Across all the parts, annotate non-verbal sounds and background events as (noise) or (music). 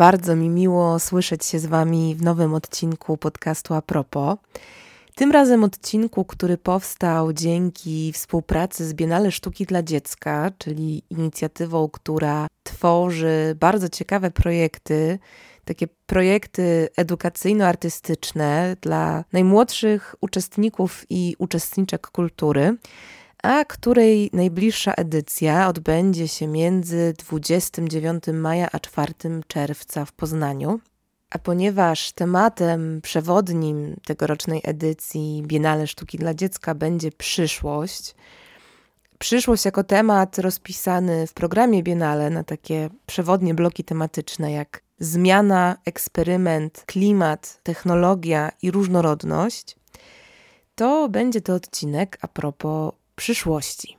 Bardzo mi miło słyszeć się z Wami w nowym odcinku podcastu A propos. Tym razem odcinku, który powstał dzięki współpracy z Biennale Sztuki dla Dziecka, czyli inicjatywą, która tworzy bardzo ciekawe projekty, takie projekty edukacyjno-artystyczne dla najmłodszych uczestników i uczestniczek kultury a której najbliższa edycja odbędzie się między 29 maja a 4 czerwca w Poznaniu. A ponieważ tematem przewodnim tegorocznej edycji Biennale Sztuki dla Dziecka będzie przyszłość, przyszłość jako temat rozpisany w programie Biennale na takie przewodnie bloki tematyczne jak zmiana, eksperyment, klimat, technologia i różnorodność, to będzie to odcinek a propos przyszłości.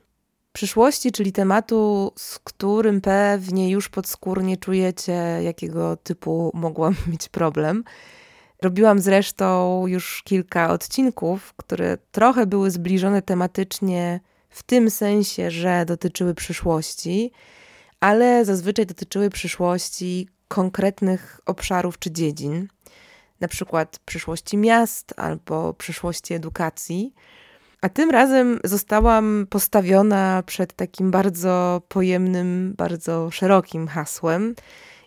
Przyszłości, czyli tematu, z którym pewnie już podskórnie czujecie, jakiego typu mogłam (laughs) mieć problem. Robiłam zresztą już kilka odcinków, które trochę były zbliżone tematycznie w tym sensie, że dotyczyły przyszłości, ale zazwyczaj dotyczyły przyszłości konkretnych obszarów czy dziedzin, na przykład przyszłości miast albo przyszłości edukacji. A tym razem zostałam postawiona przed takim bardzo pojemnym, bardzo szerokim hasłem.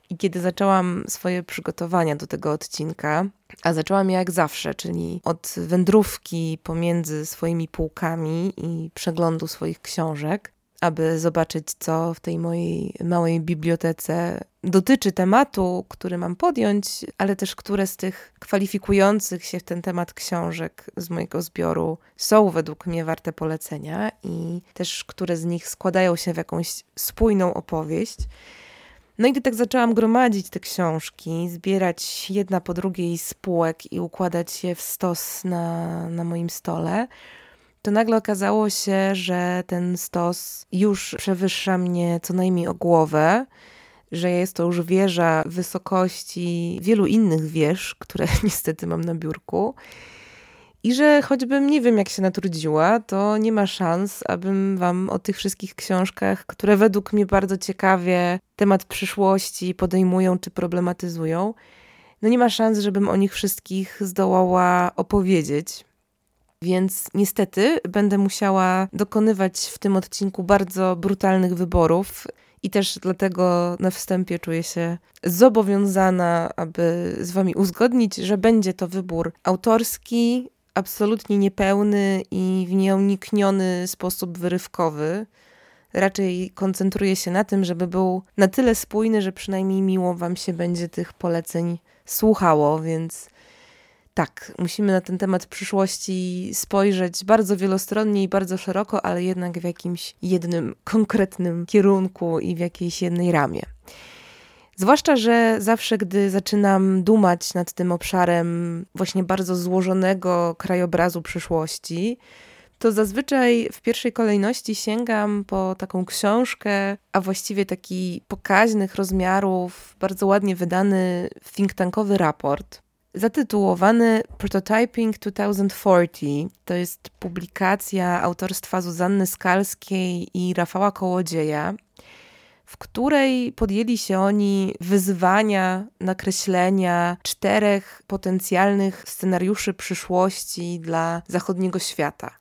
I kiedy zaczęłam swoje przygotowania do tego odcinka, a zaczęłam jak zawsze, czyli od wędrówki pomiędzy swoimi półkami i przeglądu swoich książek, aby zobaczyć, co w tej mojej małej bibliotece dotyczy tematu, który mam podjąć, ale też które z tych kwalifikujących się w ten temat książek z mojego zbioru są według mnie warte polecenia i też które z nich składają się w jakąś spójną opowieść. No i gdy tak zaczęłam gromadzić te książki, zbierać jedna po drugiej spółek i układać je w stos na, na moim stole, to nagle okazało się, że ten stos już przewyższa mnie co najmniej o głowę, że jest to już wieża wysokości wielu innych wież, które (laughs) niestety mam na biurku. I że choćbym nie wiem, jak się natrudziła, to nie ma szans, abym Wam o tych wszystkich książkach, które według mnie bardzo ciekawie temat przyszłości podejmują czy problematyzują, no nie ma szans, żebym o nich wszystkich zdołała opowiedzieć. Więc niestety będę musiała dokonywać w tym odcinku bardzo brutalnych wyborów. I też dlatego na wstępie czuję się zobowiązana, aby z Wami uzgodnić, że będzie to wybór autorski, absolutnie niepełny i w nieunikniony sposób wyrywkowy. Raczej koncentruję się na tym, żeby był na tyle spójny, że przynajmniej miło Wam się będzie tych poleceń słuchało, więc tak, musimy na ten temat przyszłości spojrzeć bardzo wielostronnie i bardzo szeroko, ale jednak w jakimś jednym konkretnym kierunku i w jakiejś jednej ramie. Zwłaszcza, że zawsze, gdy zaczynam dumać nad tym obszarem właśnie bardzo złożonego krajobrazu przyszłości, to zazwyczaj w pierwszej kolejności sięgam po taką książkę, a właściwie taki pokaźnych rozmiarów, bardzo ładnie wydany think tankowy raport zatytułowany Prototyping 2040. To jest publikacja autorstwa Zuzanny Skalskiej i Rafała Kołodzieja, w której podjęli się oni wyzwania nakreślenia czterech potencjalnych scenariuszy przyszłości dla zachodniego świata.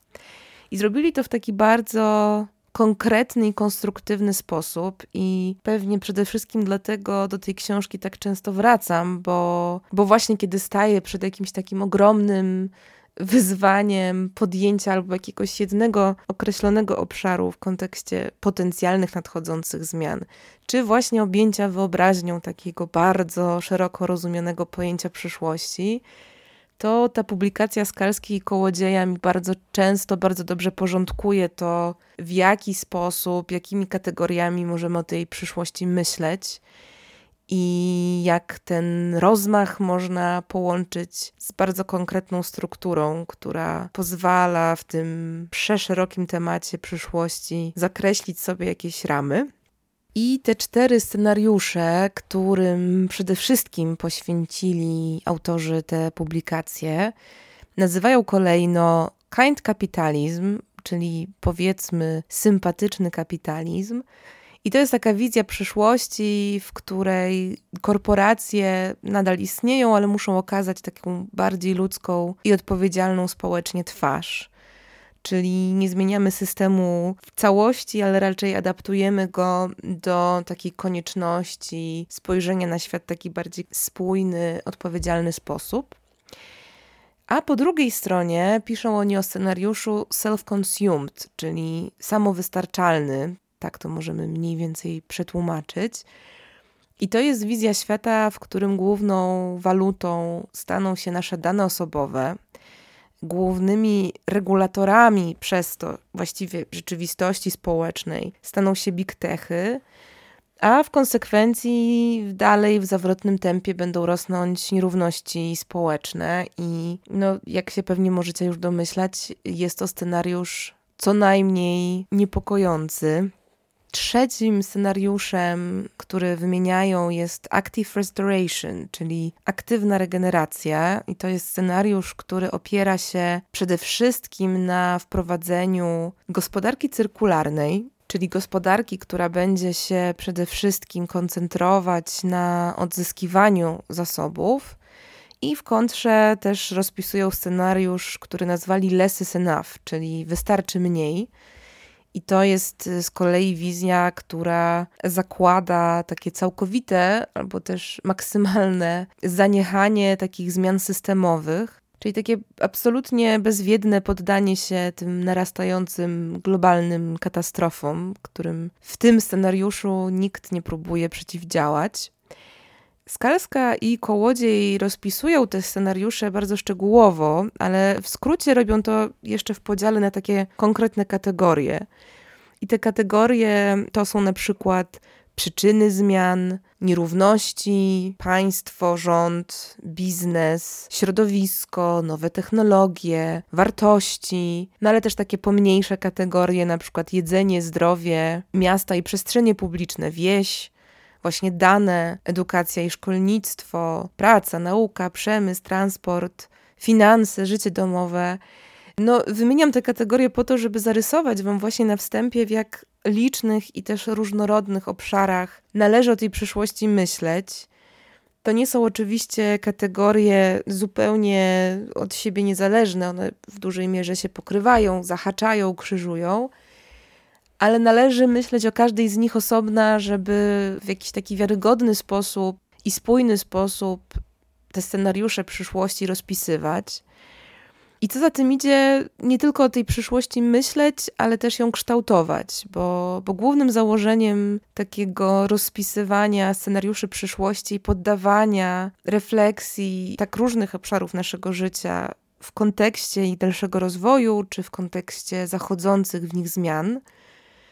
I zrobili to w taki bardzo konkretny i konstruktywny sposób i pewnie przede wszystkim dlatego do tej książki tak często wracam, bo, bo właśnie kiedy staję przed jakimś takim ogromnym wyzwaniem podjęcia albo jakiegoś jednego określonego obszaru w kontekście potencjalnych nadchodzących zmian, czy właśnie objęcia wyobraźnią takiego bardzo szeroko rozumianego pojęcia przyszłości, to ta publikacja Skalskiej i Kołodzieja mi bardzo często, bardzo dobrze porządkuje to, w jaki sposób, jakimi kategoriami możemy o tej przyszłości myśleć. i jak ten rozmach można połączyć z bardzo konkretną strukturą, która pozwala w tym przeszerokim temacie przyszłości zakreślić sobie jakieś ramy. I te cztery scenariusze, którym przede wszystkim poświęcili autorzy te publikacje, nazywają kolejno kind capitalism, czyli powiedzmy sympatyczny kapitalizm. I to jest taka wizja przyszłości, w której korporacje nadal istnieją, ale muszą okazać taką bardziej ludzką i odpowiedzialną społecznie twarz. Czyli nie zmieniamy systemu w całości, ale raczej adaptujemy go do takiej konieczności spojrzenia na świat w taki bardziej spójny, odpowiedzialny sposób. A po drugiej stronie piszą oni o scenariuszu self-consumed, czyli samowystarczalny, tak to możemy mniej więcej przetłumaczyć. I to jest wizja świata, w którym główną walutą staną się nasze dane osobowe. Głównymi regulatorami przez to właściwie rzeczywistości społecznej staną się big techy, a w konsekwencji dalej w zawrotnym tempie będą rosnąć nierówności społeczne i no, jak się pewnie możecie już domyślać, jest to scenariusz co najmniej niepokojący. Trzecim scenariuszem, który wymieniają, jest Active Restoration, czyli aktywna regeneracja, i to jest scenariusz, który opiera się przede wszystkim na wprowadzeniu gospodarki cyrkularnej, czyli gospodarki, która będzie się przede wszystkim koncentrować na odzyskiwaniu zasobów. I w kontrze też rozpisują scenariusz, który nazwali less is enough, czyli wystarczy mniej. I to jest z kolei wizja, która zakłada takie całkowite albo też maksymalne zaniechanie takich zmian systemowych, Czyli takie absolutnie bezwiedne poddanie się tym narastającym globalnym katastrofom, którym w tym scenariuszu nikt nie próbuje przeciwdziałać. Skalska i Kołodziej rozpisują te scenariusze bardzo szczegółowo, ale w skrócie robią to jeszcze w podziale na takie konkretne kategorie. I te kategorie to są na przykład przyczyny zmian, nierówności, państwo, rząd, biznes, środowisko, nowe technologie, wartości, no ale też takie pomniejsze kategorie, na przykład jedzenie, zdrowie, miasta i przestrzenie publiczne, wieś, właśnie dane, edukacja i szkolnictwo, praca, nauka, przemysł, transport, finanse, życie domowe. No, wymieniam te kategorie po to, żeby zarysować Wam właśnie na wstępie, w jak licznych i też różnorodnych obszarach należy o tej przyszłości myśleć. To nie są oczywiście kategorie zupełnie od siebie niezależne, one w dużej mierze się pokrywają, zahaczają, krzyżują, ale należy myśleć o każdej z nich osobna, żeby w jakiś taki wiarygodny sposób i spójny sposób te scenariusze przyszłości rozpisywać. I co za tym idzie, nie tylko o tej przyszłości myśleć, ale też ją kształtować, bo, bo głównym założeniem takiego rozpisywania scenariuszy przyszłości i poddawania refleksji tak różnych obszarów naszego życia w kontekście ich dalszego rozwoju, czy w kontekście zachodzących w nich zmian,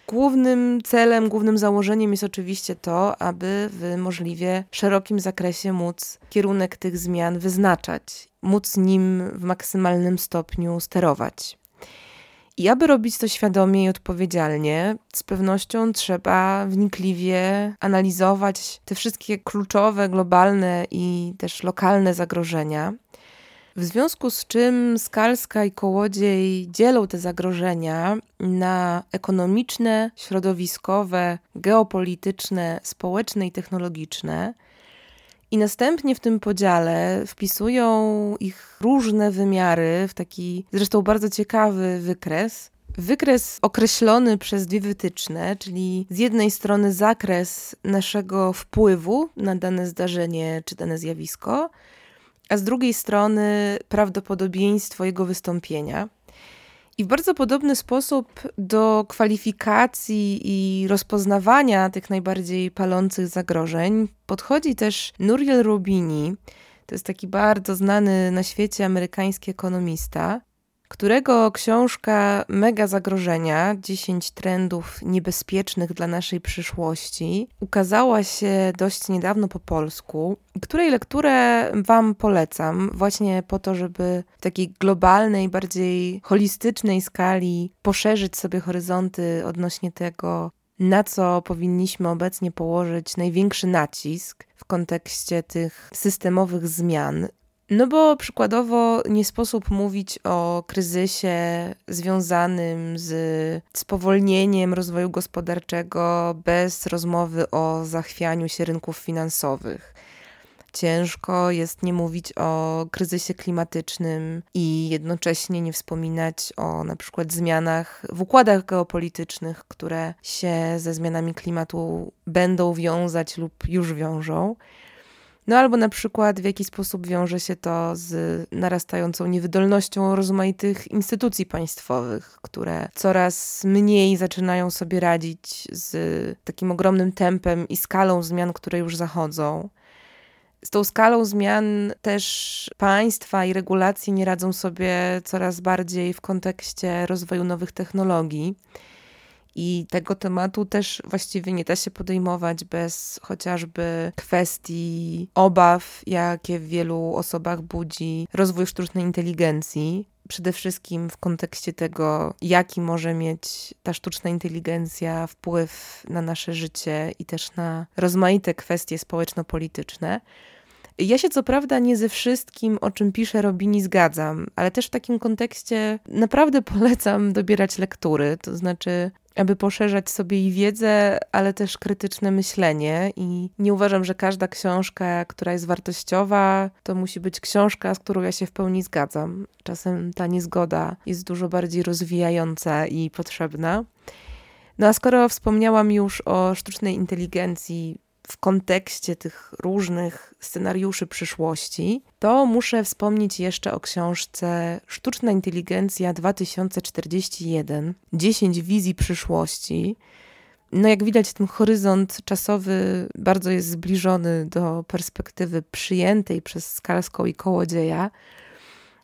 Głównym celem, głównym założeniem jest oczywiście to, aby w możliwie szerokim zakresie móc kierunek tych zmian wyznaczać, móc nim w maksymalnym stopniu sterować. I aby robić to świadomie i odpowiedzialnie, z pewnością trzeba wnikliwie analizować te wszystkie kluczowe, globalne i też lokalne zagrożenia, w związku z czym Skalska i Kołodziej dzielą te zagrożenia na ekonomiczne, środowiskowe, geopolityczne, społeczne i technologiczne. I następnie w tym podziale wpisują ich różne wymiary w taki zresztą bardzo ciekawy wykres. Wykres określony przez dwie wytyczne, czyli z jednej strony zakres naszego wpływu na dane zdarzenie czy dane zjawisko, a z drugiej strony prawdopodobieństwo jego wystąpienia. I w bardzo podobny sposób do kwalifikacji i rozpoznawania tych najbardziej palących zagrożeń podchodzi też Nuriel Rubini. To jest taki bardzo znany na świecie amerykański ekonomista, którego książka Mega Zagrożenia 10 trendów niebezpiecznych dla naszej przyszłości ukazała się dość niedawno po polsku, której lekturę Wam polecam, właśnie po to, żeby w takiej globalnej, bardziej holistycznej skali poszerzyć sobie horyzonty odnośnie tego, na co powinniśmy obecnie położyć największy nacisk w kontekście tych systemowych zmian. No bo przykładowo nie sposób mówić o kryzysie związanym z spowolnieniem rozwoju gospodarczego bez rozmowy o zachwianiu się rynków finansowych. Ciężko jest nie mówić o kryzysie klimatycznym i jednocześnie nie wspominać o na przykład zmianach w układach geopolitycznych, które się ze zmianami klimatu będą wiązać lub już wiążą. No albo na przykład w jaki sposób wiąże się to z narastającą niewydolnością rozmaitych instytucji państwowych, które coraz mniej zaczynają sobie radzić z takim ogromnym tempem i skalą zmian, które już zachodzą. Z tą skalą zmian też państwa i regulacje nie radzą sobie coraz bardziej w kontekście rozwoju nowych technologii. I tego tematu też właściwie nie da się podejmować bez chociażby kwestii obaw, jakie w wielu osobach budzi rozwój sztucznej inteligencji. Przede wszystkim w kontekście tego, jaki może mieć ta sztuczna inteligencja wpływ na nasze życie i też na rozmaite kwestie społeczno-polityczne. Ja się co prawda nie ze wszystkim, o czym pisze Robini, zgadzam, ale też w takim kontekście naprawdę (laughs) polecam dobierać lektury, to znaczy aby poszerzać sobie i wiedzę, ale też krytyczne myślenie. I nie uważam, że każda książka, która jest wartościowa, to musi być książka, z którą ja się w pełni zgadzam. Czasem ta niezgoda jest dużo bardziej rozwijająca i potrzebna. No a skoro wspomniałam już o sztucznej inteligencji, w kontekście tych różnych scenariuszy przyszłości, to muszę wspomnieć jeszcze o książce Sztuczna Inteligencja 2041 10 wizji przyszłości. No, jak widać, ten horyzont czasowy bardzo jest zbliżony do perspektywy przyjętej przez Skalską i Kołodzieja.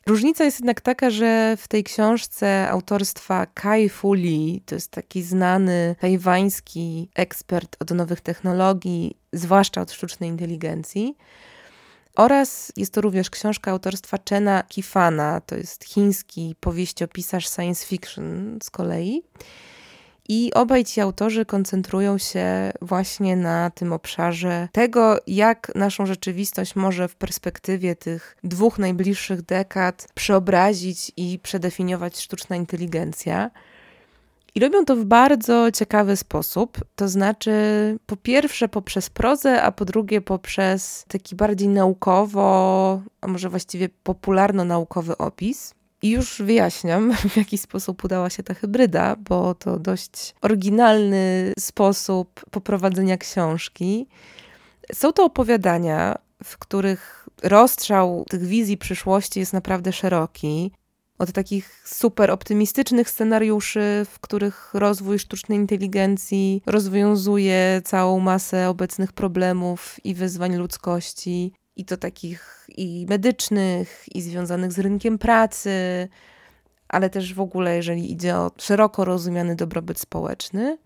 Różnica jest jednak taka, że w tej książce autorstwa Kai Fu Lee, to jest taki znany tajwański ekspert od nowych technologii, zwłaszcza od sztucznej inteligencji, oraz jest to również książka autorstwa Chena Kifana, to jest chiński powieściopisarz science fiction z kolei. I obaj ci autorzy koncentrują się właśnie na tym obszarze tego, jak naszą rzeczywistość może w perspektywie tych dwóch najbliższych dekad przeobrazić i przedefiniować sztuczna inteligencja. I robią to w bardzo ciekawy sposób. To znaczy, po pierwsze poprzez prozę, a po drugie poprzez taki bardziej naukowo, a może właściwie popularno-naukowy opis. I już wyjaśniam, (laughs) w jaki sposób udała się ta hybryda, bo to dość oryginalny sposób poprowadzenia książki. Są to opowiadania, w których rozstrzał tych wizji przyszłości jest naprawdę szeroki. Od takich super optymistycznych scenariuszy, w których rozwój sztucznej inteligencji rozwiązuje całą masę obecnych problemów i wyzwań ludzkości, i to takich i medycznych, i związanych z rynkiem pracy, ale też w ogóle, jeżeli idzie o szeroko rozumiany dobrobyt społeczny.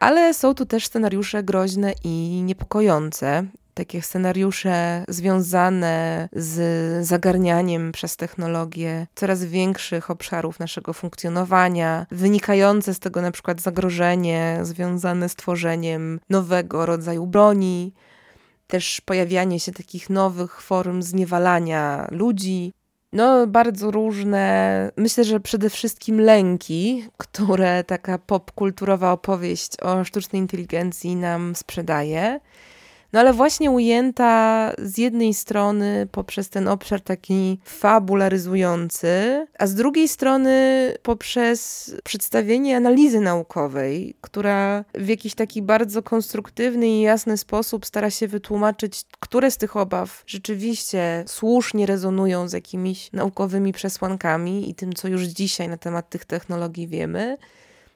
Ale są tu też scenariusze groźne i niepokojące. Takie scenariusze związane z zagarnianiem przez technologię coraz większych obszarów naszego funkcjonowania, wynikające z tego na przykład zagrożenie związane z tworzeniem nowego rodzaju broni, też pojawianie się takich nowych form zniewalania ludzi. No, bardzo różne, myślę, że przede wszystkim lęki, które taka popkulturowa opowieść o sztucznej inteligencji nam sprzedaje. No ale właśnie ujęta z jednej strony poprzez ten obszar taki fabularyzujący, a z drugiej strony poprzez przedstawienie analizy naukowej, która w jakiś taki bardzo konstruktywny i jasny sposób stara się wytłumaczyć, które z tych obaw rzeczywiście słusznie rezonują z jakimiś naukowymi przesłankami i tym, co już dzisiaj na temat tych technologii wiemy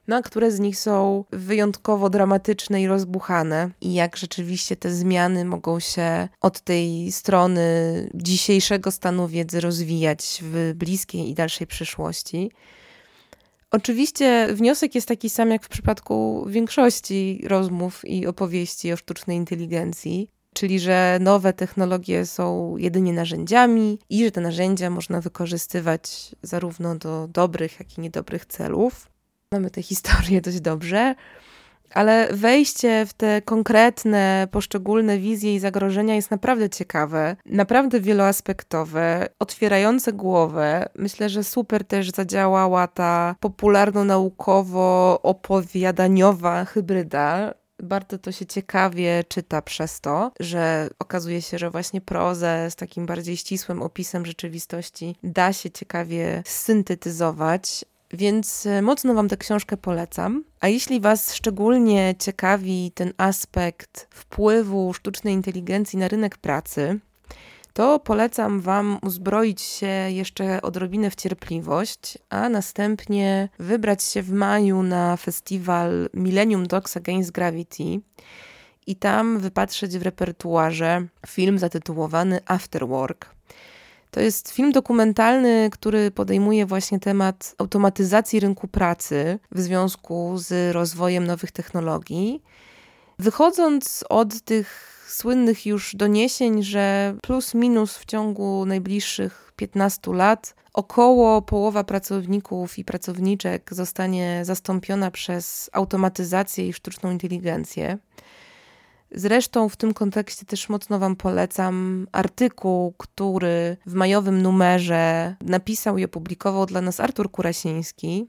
no a które z nich są wyjątkowo dramatyczne i rozbuchane, i jak rzeczywiście te zmiany mogą się od tej strony dzisiejszego stanu wiedzy rozwijać w bliskiej i dalszej przyszłości. Oczywiście wniosek jest taki sam jak w przypadku większości rozmów i opowieści o sztucznej inteligencji, czyli że nowe technologie są jedynie narzędziami i że te narzędzia można wykorzystywać zarówno do dobrych, jak i niedobrych celów. Mamy tę historię dość dobrze, ale wejście w te konkretne, poszczególne wizje i zagrożenia jest naprawdę ciekawe, naprawdę wieloaspektowe, otwierające głowę. Myślę, że super też zadziałała ta popularno-naukowo-opowiadaniowa hybryda, bardzo to się ciekawie czyta przez to, że okazuje się, że właśnie prozę z takim bardziej ścisłym opisem rzeczywistości da się ciekawie syntetyzować. Więc e, mocno Wam tę książkę polecam. A jeśli Was szczególnie ciekawi ten aspekt wpływu sztucznej inteligencji na rynek pracy, to polecam Wam uzbroić się jeszcze odrobinę w cierpliwość, a następnie wybrać się w maju na festiwal Millennium Dogs Against Gravity i tam wypatrzeć w repertuarze film zatytułowany After Work. To jest film dokumentalny, który podejmuje właśnie temat automatyzacji rynku pracy w związku z rozwojem nowych technologii. Wychodząc od tych słynnych już doniesień, że plus minus w ciągu najbliższych 15 lat około połowa pracowników i pracowniczek zostanie zastąpiona przez automatyzację i sztuczną inteligencję. Zresztą w tym kontekście też mocno Wam polecam artykuł, który w majowym numerze napisał i opublikował dla nas Artur Kurasiński.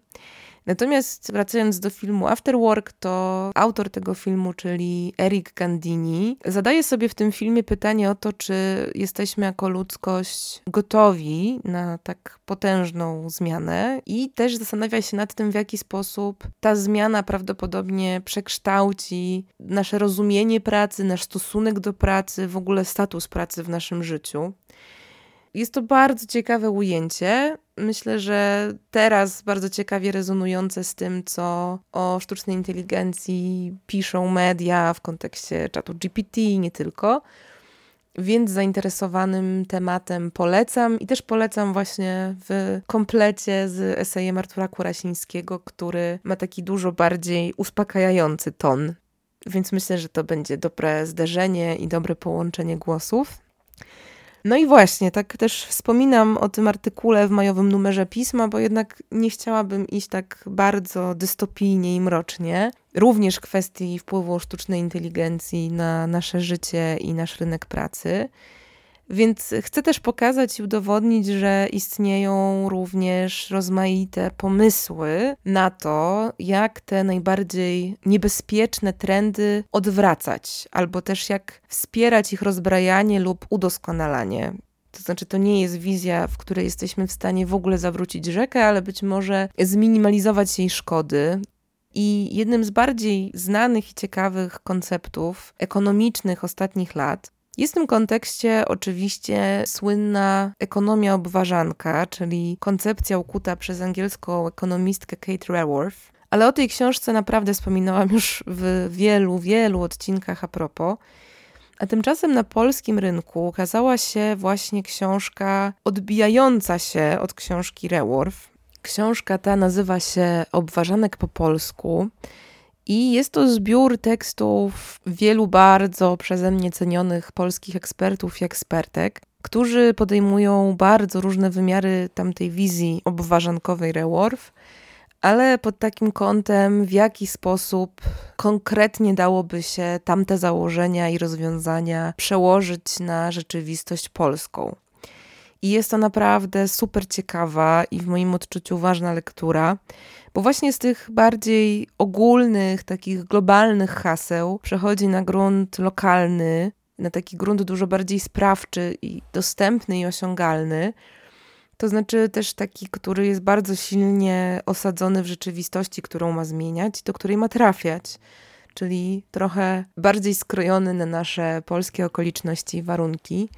Natomiast wracając do filmu After Work, to autor tego filmu, czyli Eric Gandini, zadaje sobie w tym filmie pytanie o to, czy jesteśmy jako ludzkość gotowi na tak potężną zmianę i też zastanawia się nad tym, w jaki sposób ta zmiana prawdopodobnie przekształci nasze rozumienie pracy, nasz stosunek do pracy, w ogóle status pracy w naszym życiu. Jest to bardzo ciekawe ujęcie. Myślę, że teraz bardzo ciekawie rezonujące z tym, co o sztucznej inteligencji piszą media w kontekście czatu GPT nie tylko. Więc zainteresowanym tematem polecam i też polecam właśnie w komplecie z esejem Artura Kurasińskiego, który ma taki dużo bardziej uspokajający ton. Więc myślę, że to będzie dobre zderzenie i dobre połączenie głosów. No i właśnie, tak też wspominam o tym artykule w majowym numerze pisma, bo jednak nie chciałabym iść tak bardzo dystopijnie i mrocznie. Również kwestii wpływu sztucznej inteligencji na nasze życie i nasz rynek pracy. Więc chcę też pokazać i udowodnić, że istnieją również rozmaite pomysły na to, jak te najbardziej niebezpieczne trendy odwracać, albo też jak wspierać ich rozbrajanie lub udoskonalanie. To znaczy, to nie jest wizja, w której jesteśmy w stanie w ogóle zawrócić rzekę, ale być może zminimalizować jej szkody. I jednym z bardziej znanych i ciekawych konceptów ekonomicznych ostatnich lat jest w tym kontekście oczywiście słynna ekonomia obważanka, czyli koncepcja ukuta przez angielską ekonomistkę Kate Raworth. Ale o tej książce naprawdę wspominałam już w wielu, wielu odcinkach a propos. A tymczasem na polskim rynku ukazała się właśnie książka odbijająca się od książki Raworth. Książka ta nazywa się Obważanek po polsku i jest to zbiór tekstów wielu bardzo przeze mnie cenionych polskich ekspertów i ekspertek, którzy podejmują bardzo różne wymiary tamtej wizji obważankowej Reworth, ale pod takim kątem, w jaki sposób konkretnie dałoby się tamte założenia i rozwiązania przełożyć na rzeczywistość polską. I jest to naprawdę super ciekawa i w moim odczuciu ważna lektura, bo właśnie z tych bardziej ogólnych, takich globalnych haseł przechodzi na grunt lokalny, na taki grunt dużo bardziej sprawczy i dostępny i osiągalny. To znaczy też taki, który jest bardzo silnie osadzony w rzeczywistości, którą ma zmieniać, do której ma trafiać. Czyli trochę bardziej skrojony na nasze polskie okoliczności i warunki.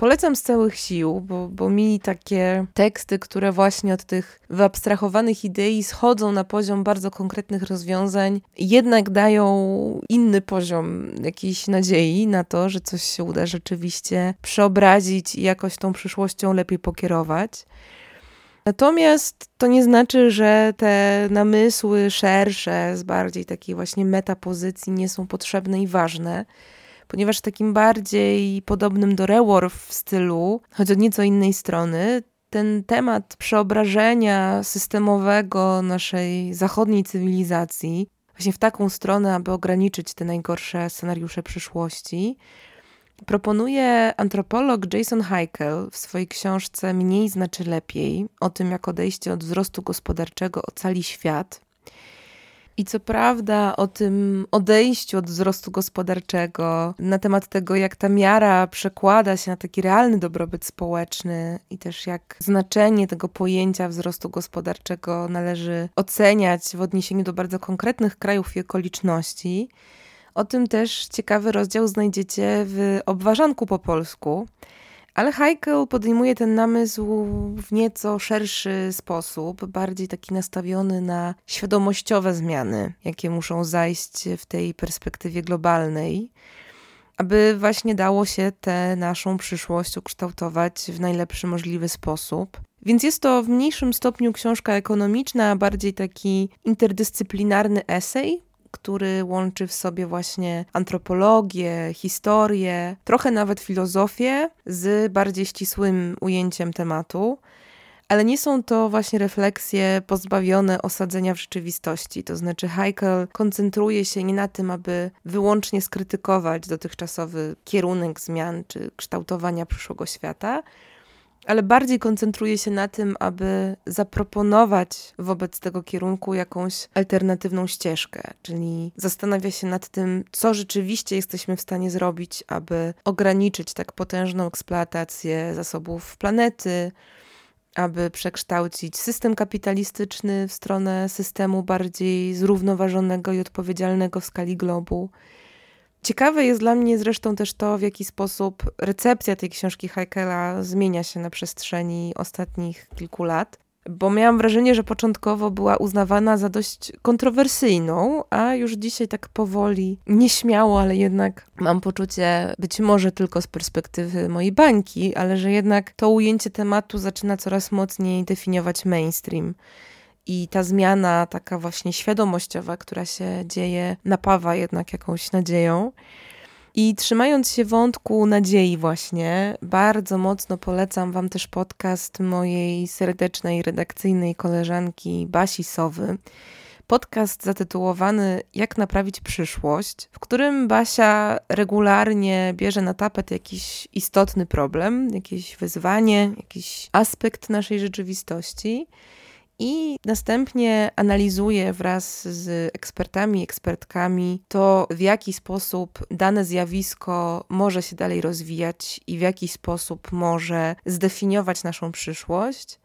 Polecam z całych sił, bo, bo mi takie teksty, które właśnie od tych wyabstrahowanych idei schodzą na poziom bardzo konkretnych rozwiązań, jednak dają inny poziom jakiejś nadziei na to, że coś się uda rzeczywiście przeobrazić i jakoś tą przyszłością lepiej pokierować. Natomiast to nie znaczy, że te namysły szersze, z bardziej takiej właśnie metapozycji nie są potrzebne i ważne, ponieważ takim bardziej podobnym do Reworth stylu, choć od nieco innej strony, ten temat przeobrażenia systemowego naszej zachodniej cywilizacji, właśnie w taką stronę, aby ograniczyć te najgorsze scenariusze przyszłości, Proponuje antropolog Jason Heikel w swojej książce Mniej znaczy lepiej o tym, jak odejście od wzrostu gospodarczego ocali świat. I co prawda o tym odejściu od wzrostu gospodarczego, na temat tego, jak ta miara przekłada się na taki realny dobrobyt społeczny i też jak znaczenie tego pojęcia wzrostu gospodarczego należy oceniać w odniesieniu do bardzo konkretnych krajów i okoliczności. O tym też ciekawy rozdział znajdziecie w obważanku po polsku. Ale Heikel podejmuje ten namysł w nieco szerszy sposób, bardziej taki nastawiony na świadomościowe zmiany, jakie muszą zajść w tej perspektywie globalnej, aby właśnie dało się tę naszą przyszłość ukształtować w najlepszy możliwy sposób. Więc jest to w mniejszym stopniu książka ekonomiczna, a bardziej taki interdyscyplinarny esej, który łączy w sobie właśnie antropologię, historię, trochę nawet filozofię z bardziej ścisłym ujęciem tematu. Ale nie są to właśnie refleksje pozbawione osadzenia w rzeczywistości. To znaczy, Heikel koncentruje się nie na tym, aby wyłącznie skrytykować dotychczasowy kierunek zmian czy kształtowania przyszłego świata, ale bardziej koncentruje się na tym, aby zaproponować wobec tego kierunku jakąś alternatywną ścieżkę, czyli zastanawia się nad tym, co rzeczywiście jesteśmy w stanie zrobić, aby ograniczyć tak potężną eksploatację zasobów planety, aby przekształcić system kapitalistyczny w stronę systemu bardziej zrównoważonego i odpowiedzialnego w skali globu. Ciekawe jest dla mnie zresztą też to, w jaki sposób recepcja tej książki Heikela zmienia się na przestrzeni ostatnich kilku lat. Bo miałam wrażenie, że początkowo była uznawana za dość kontrowersyjną, a już dzisiaj tak powoli, nieśmiało, ale jednak mam poczucie, być może tylko z perspektywy mojej bańki, ale że jednak to ujęcie tematu zaczyna coraz mocniej definiować mainstream. I ta zmiana, taka właśnie świadomościowa, która się dzieje, napawa jednak jakąś nadzieją. I trzymając się wątku nadziei, właśnie, bardzo mocno polecam Wam też podcast mojej serdecznej redakcyjnej koleżanki Basi Sowy. Podcast zatytułowany Jak naprawić przyszłość, w którym Basia regularnie bierze na tapet jakiś istotny problem, jakieś wyzwanie, jakiś aspekt naszej rzeczywistości i następnie analizuje wraz z ekspertami, ekspertkami to, w jaki sposób dane zjawisko może się dalej rozwijać i w jaki sposób może zdefiniować naszą przyszłość,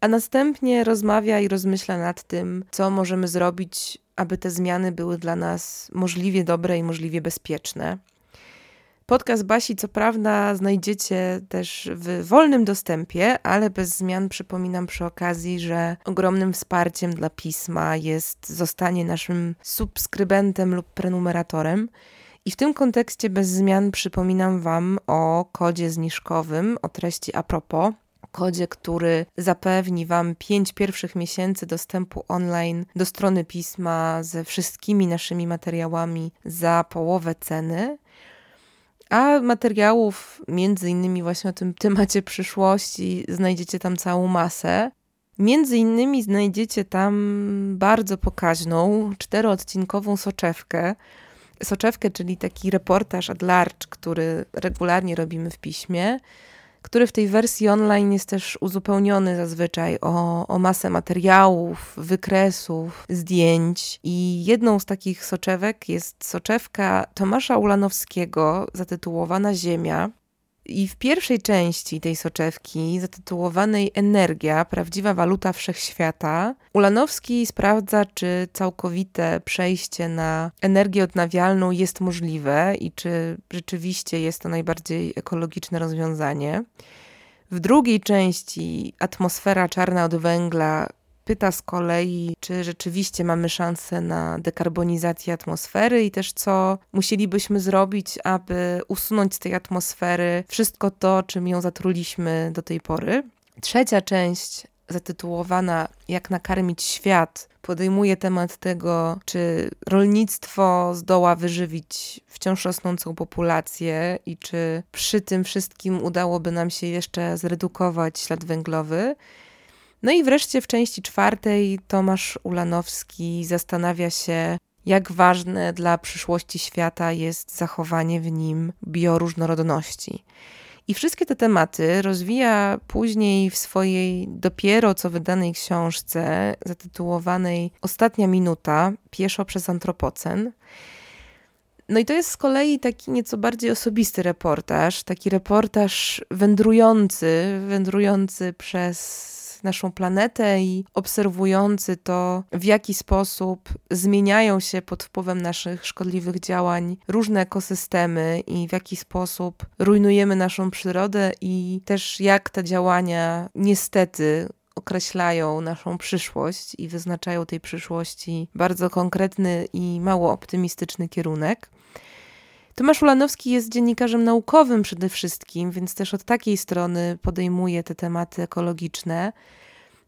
a następnie rozmawia i rozmyśla nad tym, co możemy zrobić, aby te zmiany były dla nas możliwie dobre i możliwie bezpieczne. Podcast Basi, co prawda, znajdziecie też w wolnym dostępie, ale bez zmian przypominam przy okazji, że ogromnym wsparciem dla pisma jest zostanie naszym subskrybentem lub prenumeratorem. I w tym kontekście bez zmian przypominam Wam o kodzie zniżkowym o treści a propos. Kodzie, który zapewni Wam pięć pierwszych miesięcy dostępu online do strony pisma ze wszystkimi naszymi materiałami za połowę ceny. A materiałów, między innymi właśnie o tym temacie przyszłości, znajdziecie tam całą masę. Między innymi znajdziecie tam bardzo pokaźną, czteroodcinkową soczewkę. Soczewkę, czyli taki reportaż at large, który regularnie robimy w piśmie który w tej wersji online jest też uzupełniony zazwyczaj o, o masę materiałów, wykresów, zdjęć. I jedną z takich soczewek jest soczewka Tomasza Ulanowskiego zatytułowana Ziemia. I w pierwszej części tej soczewki, zatytułowanej Energia, prawdziwa waluta wszechświata, Ulanowski sprawdza, czy całkowite przejście na energię odnawialną jest możliwe i czy rzeczywiście jest to najbardziej ekologiczne rozwiązanie. W drugiej części atmosfera czarna od węgla pyta z kolei, czy rzeczywiście mamy szansę na dekarbonizację atmosfery i też co musielibyśmy zrobić, aby usunąć z tej atmosfery wszystko to, czym ją zatruliśmy do tej pory. Trzecia część zatytułowana Jak nakarmić świat, podejmuje temat tego, czy rolnictwo zdoła wyżywić wciąż rosnącą populację i czy przy tym wszystkim udałoby nam się jeszcze zredukować ślad węglowy. No i wreszcie w części czwartej Tomasz Ulanowski zastanawia się, jak ważne dla przyszłości świata jest zachowanie w nim bioróżnorodności. I wszystkie te tematy rozwija później w swojej dopiero co wydanej książce zatytułowanej Ostatnia minuta pieszo przez antropocen. No i to jest z kolei taki nieco bardziej osobisty reportaż, taki reportaż wędrujący, wędrujący przez naszą planetę i obserwujący to, w jaki sposób zmieniają się pod wpływem naszych szkodliwych działań różne ekosystemy i w jaki sposób rujnujemy naszą przyrodę i też jak te działania niestety określają naszą przyszłość i wyznaczają tej przyszłości bardzo konkretny i mało optymistyczny kierunek. Tomasz Ulanowski jest dziennikarzem naukowym przede wszystkim, więc też od takiej strony podejmuje te tematy ekologiczne,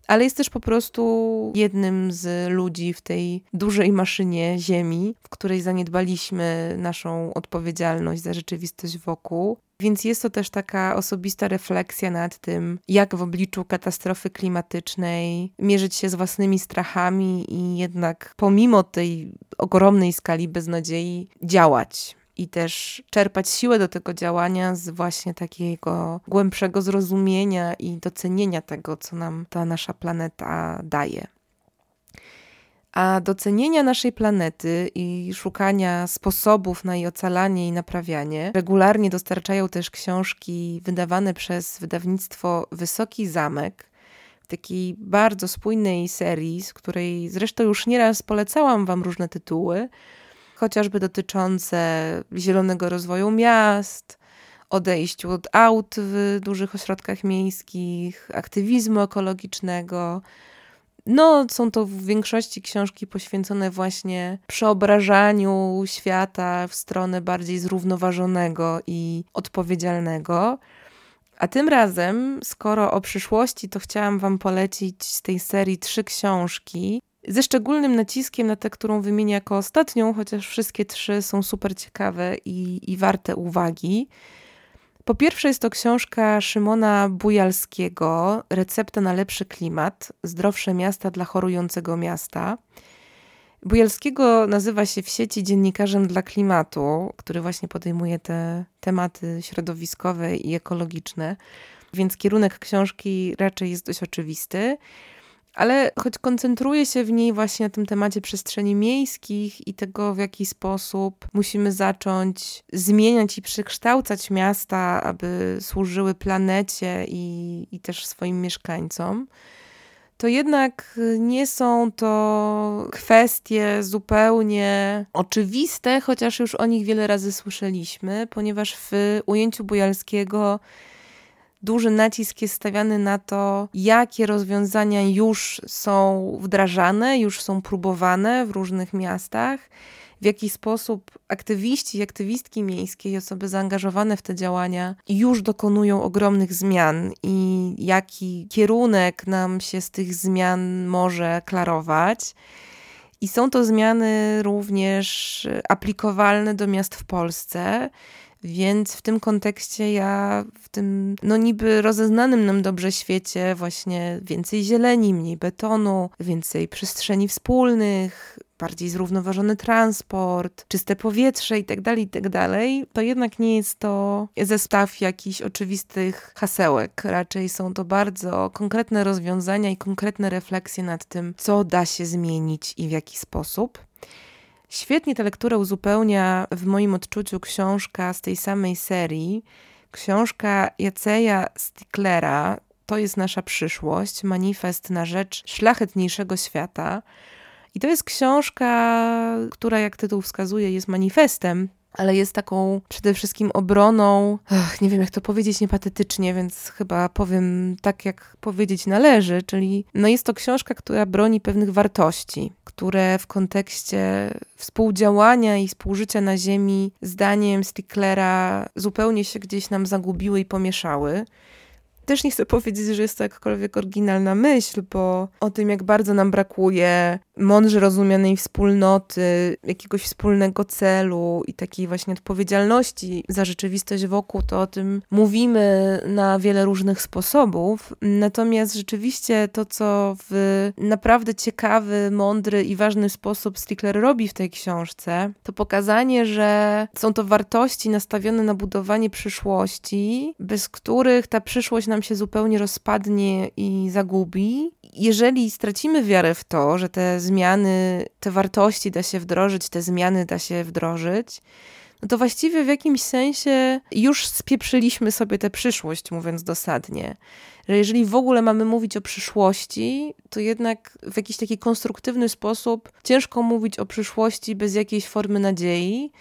ale jest też po prostu jednym z ludzi w tej dużej maszynie Ziemi, w której zaniedbaliśmy naszą odpowiedzialność za rzeczywistość wokół. Więc jest to też taka osobista refleksja nad tym, jak w obliczu katastrofy klimatycznej mierzyć się z własnymi strachami i jednak pomimo tej ogromnej skali beznadziei działać i też czerpać siłę do tego działania z właśnie takiego głębszego zrozumienia i docenienia tego, co nam ta nasza planeta daje. A docenienia naszej planety i szukania sposobów na jej ocalanie i naprawianie regularnie dostarczają też książki wydawane przez wydawnictwo Wysoki Zamek, takiej bardzo spójnej serii, z której zresztą już nieraz polecałam Wam różne tytuły, chociażby dotyczące zielonego rozwoju miast, odejściu od aut w dużych ośrodkach miejskich, aktywizmu ekologicznego. No, są to w większości książki poświęcone właśnie przeobrażaniu świata w stronę bardziej zrównoważonego i odpowiedzialnego. A tym razem, skoro o przyszłości, to chciałam Wam polecić z tej serii trzy książki, ze szczególnym naciskiem na tę, którą wymienię jako ostatnią, chociaż wszystkie trzy są super ciekawe i, i warte uwagi. Po pierwsze jest to książka Szymona Bujalskiego Recepta na lepszy klimat zdrowsze miasta dla chorującego miasta. Bujalskiego nazywa się w sieci dziennikarzem dla klimatu, który właśnie podejmuje te tematy środowiskowe i ekologiczne, więc kierunek książki raczej jest dość oczywisty. Ale choć koncentruje się w niej właśnie na tym temacie przestrzeni miejskich i tego, w jaki sposób musimy zacząć zmieniać i przekształcać miasta, aby służyły planecie i, i też swoim mieszkańcom, to jednak nie są to kwestie zupełnie oczywiste, chociaż już o nich wiele razy słyszeliśmy, ponieważ w ujęciu Bujalskiego duży nacisk jest stawiany na to, jakie rozwiązania już są wdrażane, już są próbowane w różnych miastach, w jaki sposób aktywiści i aktywistki miejskie i osoby zaangażowane w te działania już dokonują ogromnych zmian i jaki kierunek nam się z tych zmian może klarować. I są to zmiany również aplikowalne do miast w Polsce. Więc w tym kontekście ja w tym, no niby rozeznanym nam dobrze świecie, właśnie więcej zieleni, mniej betonu, więcej przestrzeni wspólnych, bardziej zrównoważony transport, czyste powietrze itd., tak itd., tak to jednak nie jest to zestaw jakichś oczywistych hasełek. Raczej są to bardzo konkretne rozwiązania i konkretne refleksje nad tym, co da się zmienić i w jaki sposób. Świetnie tę lekturę uzupełnia w moim odczuciu książka z tej samej serii, Książka Jaceja Sticklera to jest nasza przyszłość, manifest na rzecz szlachetniejszego świata. I to jest książka, która, jak tytuł wskazuje, jest manifestem ale jest taką przede wszystkim obroną, ach, nie wiem jak to powiedzieć niepatetycznie, więc chyba powiem tak, jak powiedzieć należy, czyli no jest to książka, która broni pewnych wartości, które w kontekście współdziałania i współżycia na Ziemi, zdaniem Sticklera, zupełnie się gdzieś nam zagubiły i pomieszały też nie chcę powiedzieć, że jest to jakkolwiek oryginalna myśl, bo o tym, jak bardzo nam brakuje mądrze rozumianej wspólnoty, jakiegoś wspólnego celu i takiej właśnie odpowiedzialności za rzeczywistość wokół, to o tym mówimy na wiele różnych sposobów. Natomiast rzeczywiście to, co w naprawdę ciekawy, mądry i ważny sposób Stickler robi w tej książce, to pokazanie, że są to wartości nastawione na budowanie przyszłości, bez których ta przyszłość nam się zupełnie rozpadnie i zagubi. Jeżeli stracimy wiarę w to, że te zmiany, te wartości da się wdrożyć, te zmiany da się wdrożyć, no to właściwie w jakimś sensie już spieprzyliśmy sobie tę przyszłość, mówiąc dosadnie. Że jeżeli w ogóle mamy mówić o przyszłości, to jednak w jakiś taki konstruktywny sposób ciężko mówić o przyszłości bez jakiejś formy nadziei.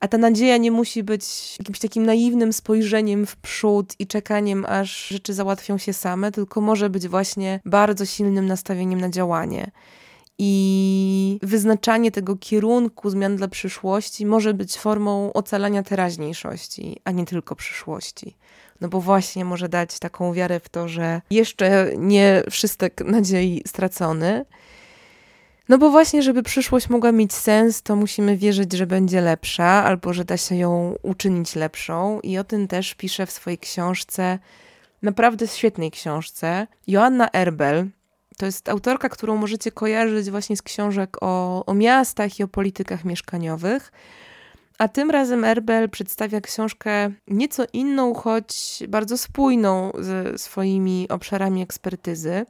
A ta nadzieja nie musi być jakimś takim naiwnym spojrzeniem w przód i czekaniem, aż rzeczy załatwią się same, tylko może być właśnie bardzo silnym nastawieniem na działanie. I wyznaczanie tego kierunku zmian dla przyszłości może być formą ocalania teraźniejszości, a nie tylko przyszłości. No bo właśnie może dać taką wiarę w to, że jeszcze nie wszystek nadziei stracony. No bo właśnie, żeby przyszłość mogła mieć sens, to musimy wierzyć, że będzie lepsza, albo że da się ją uczynić lepszą. I o tym też pisze w swojej książce, naprawdę świetnej książce, Joanna Erbel. To jest autorka, którą możecie kojarzyć właśnie z książek o, o miastach i o politykach mieszkaniowych. A tym razem Erbel przedstawia książkę nieco inną, choć bardzo spójną ze swoimi obszarami ekspertyzy.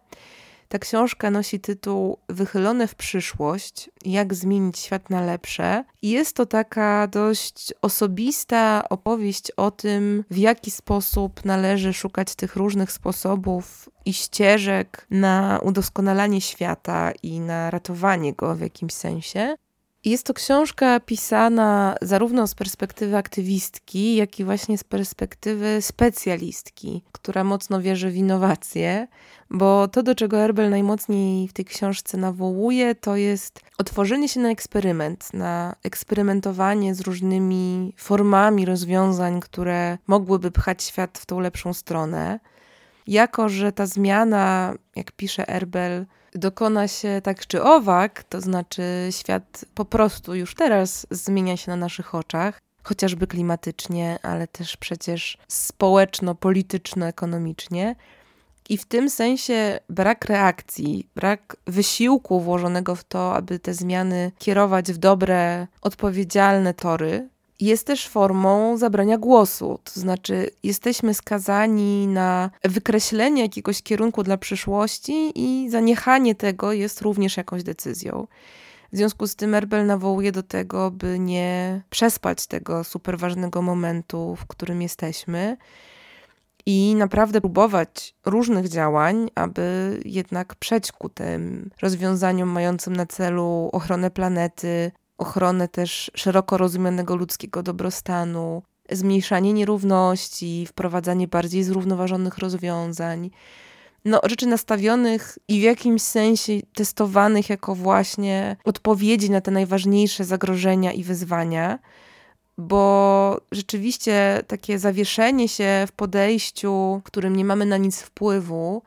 Ta książka nosi tytuł Wychylone w przyszłość: Jak zmienić świat na lepsze. I jest to taka dość osobista opowieść o tym, w jaki sposób należy szukać tych różnych sposobów i ścieżek na udoskonalanie świata i na ratowanie go w jakimś sensie. Jest to książka pisana zarówno z perspektywy aktywistki, jak i właśnie z perspektywy specjalistki, która mocno wierzy w innowacje, bo to, do czego Erbel najmocniej w tej książce nawołuje, to jest otworzenie się na eksperyment, na eksperymentowanie z różnymi formami rozwiązań, które mogłyby pchać świat w tą lepszą stronę. Jako, że ta zmiana, jak pisze Erbel, dokona się tak czy owak, to znaczy świat po prostu już teraz zmienia się na naszych oczach, chociażby klimatycznie, ale też przecież społeczno-polityczno-ekonomicznie. I w tym sensie brak reakcji, brak wysiłku włożonego w to, aby te zmiany kierować w dobre, odpowiedzialne tory, jest też formą zabrania głosu. To znaczy, jesteśmy skazani na wykreślenie jakiegoś kierunku dla przyszłości i zaniechanie tego jest również jakąś decyzją. W związku z tym Erbel nawołuje do tego, by nie przespać tego super ważnego momentu, w którym jesteśmy i naprawdę próbować różnych działań, aby jednak przejść ku tym rozwiązaniom mającym na celu ochronę planety, ochronę też szeroko rozumianego ludzkiego dobrostanu, zmniejszanie nierówności, wprowadzanie bardziej zrównoważonych rozwiązań. No, rzeczy nastawionych i w jakimś sensie testowanych jako właśnie odpowiedzi na te najważniejsze zagrożenia i wyzwania, bo rzeczywiście takie zawieszenie się w podejściu, którym nie mamy na nic wpływu,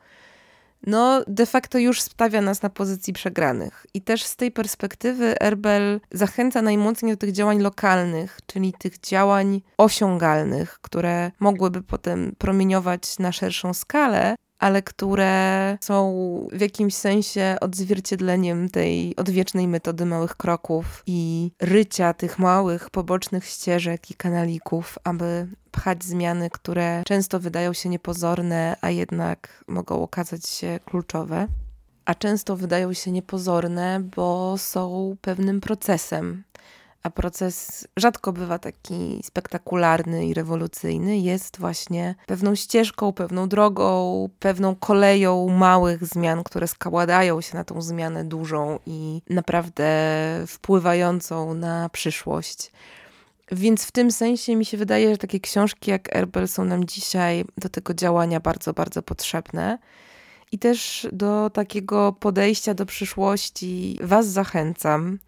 no de facto już stawia nas na pozycji przegranych. I też z tej perspektywy Erbel zachęca najmocniej do tych działań lokalnych, czyli tych działań osiągalnych, które mogłyby potem promieniować na szerszą skalę, ale które są w jakimś sensie odzwierciedleniem tej odwiecznej metody małych kroków i rycia tych małych, pobocznych ścieżek i kanalików, aby pchać zmiany, które często wydają się niepozorne, a jednak mogą okazać się kluczowe. A często wydają się niepozorne, bo są pewnym procesem, a proces rzadko bywa taki spektakularny i rewolucyjny, jest właśnie pewną ścieżką, pewną drogą, pewną koleją małych zmian, które składają się na tą zmianę dużą i naprawdę wpływającą na przyszłość. Więc w tym sensie mi się wydaje, że takie książki jak Erbel są nam dzisiaj do tego działania bardzo, bardzo potrzebne. I też do takiego podejścia do przyszłości Was zachęcam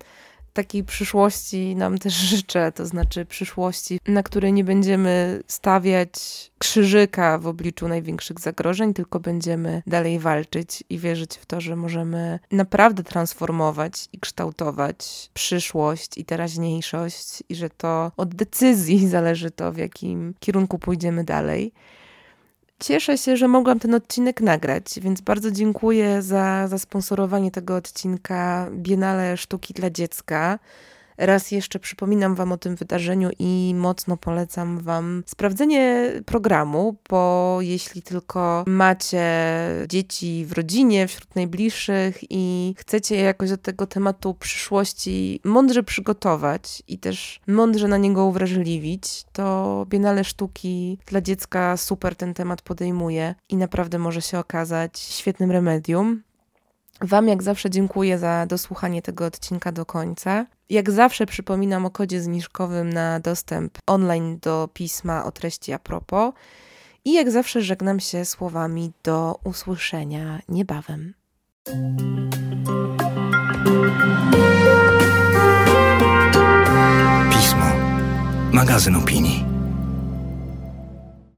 takiej przyszłości nam też (laughs) życzę, to znaczy przyszłości, na której nie będziemy stawiać krzyżyka w obliczu największych zagrożeń, tylko będziemy dalej walczyć i wierzyć w to, że możemy naprawdę transformować i kształtować przyszłość i teraźniejszość, i że to od decyzji (laughs) zależy to, w jakim kierunku pójdziemy dalej. Cieszę się, że mogłam ten odcinek nagrać, więc bardzo dziękuję za zasponsorowanie tego odcinka Biennale Sztuki dla Dziecka. Raz jeszcze przypominam Wam o tym wydarzeniu i mocno polecam Wam sprawdzenie programu, bo jeśli tylko macie dzieci w rodzinie, wśród najbliższych i chcecie jakoś do tego tematu przyszłości mądrze przygotować i też mądrze na niego uwrażliwić, to Biennale Sztuki dla dziecka super ten temat podejmuje i naprawdę może się okazać świetnym remedium. Wam jak zawsze dziękuję za dosłuchanie tego odcinka do końca. Jak zawsze przypominam o kodzie zniżkowym na dostęp online do pisma o treści a propos. I jak zawsze żegnam się słowami do usłyszenia niebawem. Pismo. Magazyn opinii.